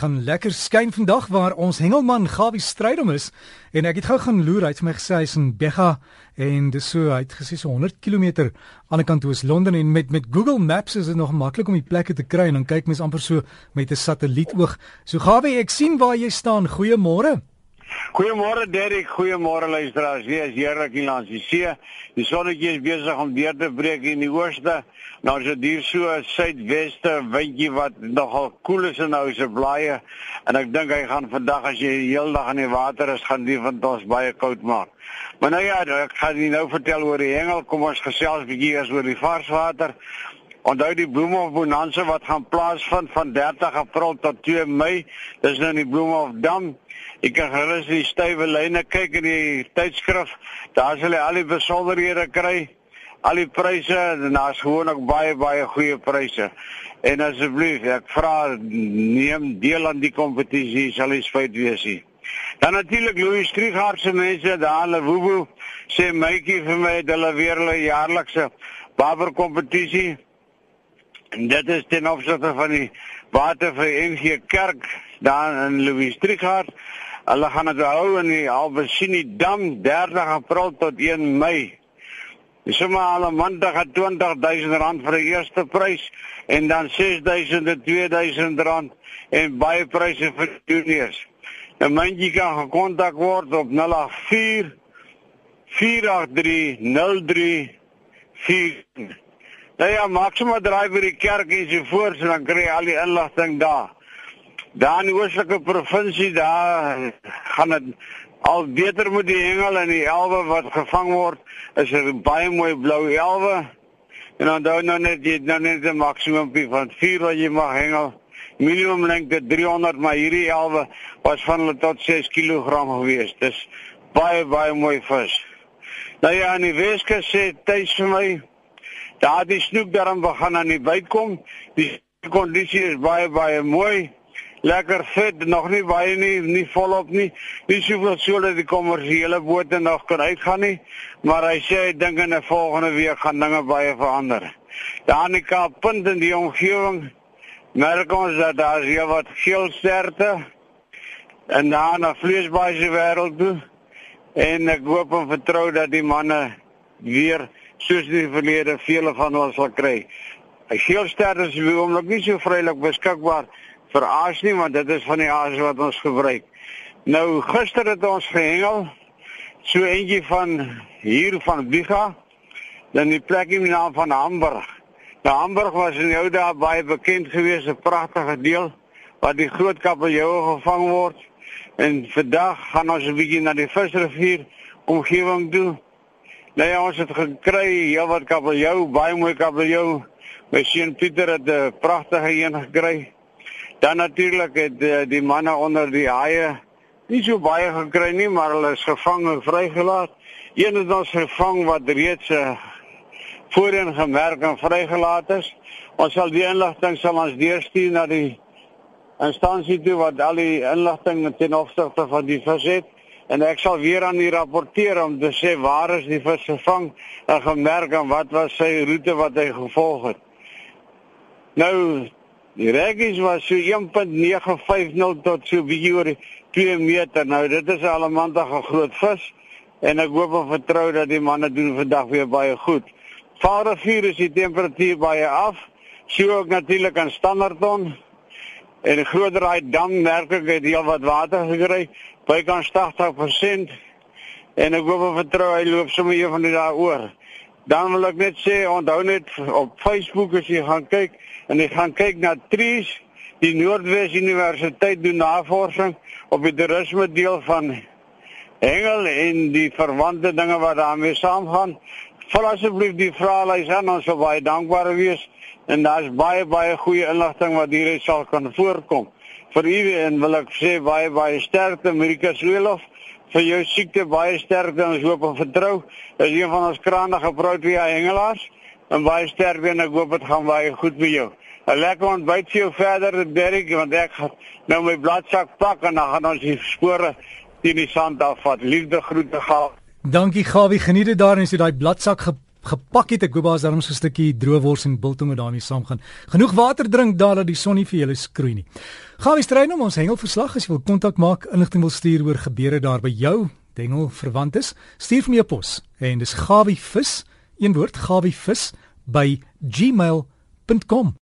gaan lekker skyn vandag waar ons hengelman Gawie Strydom is en ek het gou gaan loer hy het my gesê hy's in Bega en dis so hy het gesê so 100 km aan die kant toe is Londen en met met Google Maps is dit nog maklik om die plekke te kry en dan kyk mens amper so met 'n satellietoog. So Gawie, ek sien waar jy staan. Goeiemôre. Goeiemôre Derek, goeiemôre luisteraars. Wie is heerlik hier langs die see. Die sonnetjie is besig om deur te breek in die ooste. Nou is dit hier so suidweste windjie wat nogal koel is en nou se blaaie en ek dink hy gaan vandag as jy die hele dag in die water is gaan die van ons baie koud maak. Maar nou ja, ek gaan nie nou vertel oor die hengel, kom ons gesels 'n bietjie eers oor die varswater. Onthou die bloem of bonanza wat gaan plaasvind van 30 April tot 2 Mei. Dis nou in die bloem of dam. Ek kan gerus die stywe lyne kyk in die tydskrif. Daar sal jy al die besonderhede kry. Al die pryse en daar's gewoonlik baie baie goeie pryse. En asseblief, ek vra neem deel aan die kompetisie, sal jy spyt wees nie. Dan natuurlik Louis Strigard se mense daar in Woewo sê mytjie vir my dat hulle weer hulle jaarlikse barber kompetisie en dit is ten opsigte van die watervereniging Kerk daar in Louis Strigard Hulle gaan dit hou in die Albesini Dam 30 April tot 1 Mei. Dis sommer al 'n maand gaan 20000 rand vir die eerste prys en dan 6000 en 2000 rand en baie pryse vir juniors. 'n Mandjie kan gekontak word op 084 483 03 4 Nou ja, maksimum draai vir die kerk en so voort, so dan kry jy al die inligting daar. Daar in die oostelike provinsie daar gaan dit al beter met die hengel en die elwe wat gevang word. Is 'n er baie mooi blou elwe. En dan dan nou net jy nou net 'n maksimum van 4 wat jy mag hengel. Minimum lengte 300, maar hierdie elwe was van hulle tot 6 kg gewees. Dis baie baie mooi vis. Nou ja, in die Weske sê tuis vir my daar die snoek daarom begin aan die byt kom. Die kondisie is baie baie mooi lekker vet, nog nie baie nie, nie volop nie. Nie soveel so dat die kommersiële bote nog kan uitgaan nie, maar hy sê hy dink in 'n volgende week gaan dinge baie verander. Daar in die Kaappunt in die omgewing merk ons dat daar hier wat geel sterte en daar na vleesbaai se wêreld toe. En ek hoop en vertrou dat die manne weer soos die verlede vele van ons sal kry. 'n Geel sterte is wie hom nog nie so vrylik beskikbaar vir aas nie want dit is van die aas wat ons gebruik. Nou gister het ons gehengel so eentjie van hier van Biga dan die plek in die naam van Hamburg. Nou Hamburg was in die ou dae baie bekend geweest, 'n pragtige deel waar die groot kabeljou gevang word. En vandag gaan ons 'n bietjie na die visrivier omgewing toe. Nou ja, ons het gekry heel wat kabeljou, baie mooi kabeljou. My seun Pieter het 'n pragtige een gekry. Dan natuurlik het uh, die manne onder die haie nie so baie gekry nie, maar hulle is gevang en vrygelaat. Een het ons gevang wat reeds uh, voorheen gemerk en vrygelaat is. Ons sal die inligting sal ons deurstuur na die instansie toe wat al die inligting ten opsigte van die vis het en ek sal weer aan die rapporteer om te sê waar is die vis gevang en gemerk en wat was sy roete wat hy gevolg het. Nou Die reggies was so 1.950 tot so bietjie oor 2 meter. Nou dit is almantig 'n groot vis en ek hoop en vertrou dat die manne doen vandag weer baie goed. Vaalrivier is die temperatuur baie af. Sien ook natuurlik aan Standerton. En die groter daai dam werklik het heel wat water gekry. Bykans 80% en ek hoop en vertrou hy loop sommer een van die dae oor. Dan wil ek net sê onthou net op Facebook as jy gaan kyk en jy gaan kyk na Trees, die Noordwes Universiteit doen navorsing op die toerisme deel van Engel en die verwante dinge wat daarmee saamgaan. Vul asseblief die vraelys aan, ons sal baie dankbaar wees en daar's baie baie goeie inligting wat hier sal kan voorkom. Vir u en wil ek sê baie baie sterkte Amerika Sweelof vir jou siekte baie sterkte en ons hoop en vertrou. Is een van ons kragtige protea hengelaars en baie sterkte en ek hoop dit gaan baie goed met jou. 'n lekker ontbyt vir jou verder Derek want ek gaan nou my bladsak pak en dan gaan ons die spore teen die sand afvat. Liefde groete gaan. Dankie Gawie, geniet dit daar en as jy daai bladsak gepak het. Ek daar's darm so 'n stukkie droewors en biltong wat daarmee saamgaan. Genoeg water drink daar dat die son nie vir julle skroei nie. Gaan we strei om ons hengelverslag as jy wil kontak maak, inligting wil stuur oor gebeure daar by jou, hengel verwant is, stuur vir my 'n pos en dis gawivis, een woord gawivis by gmail.com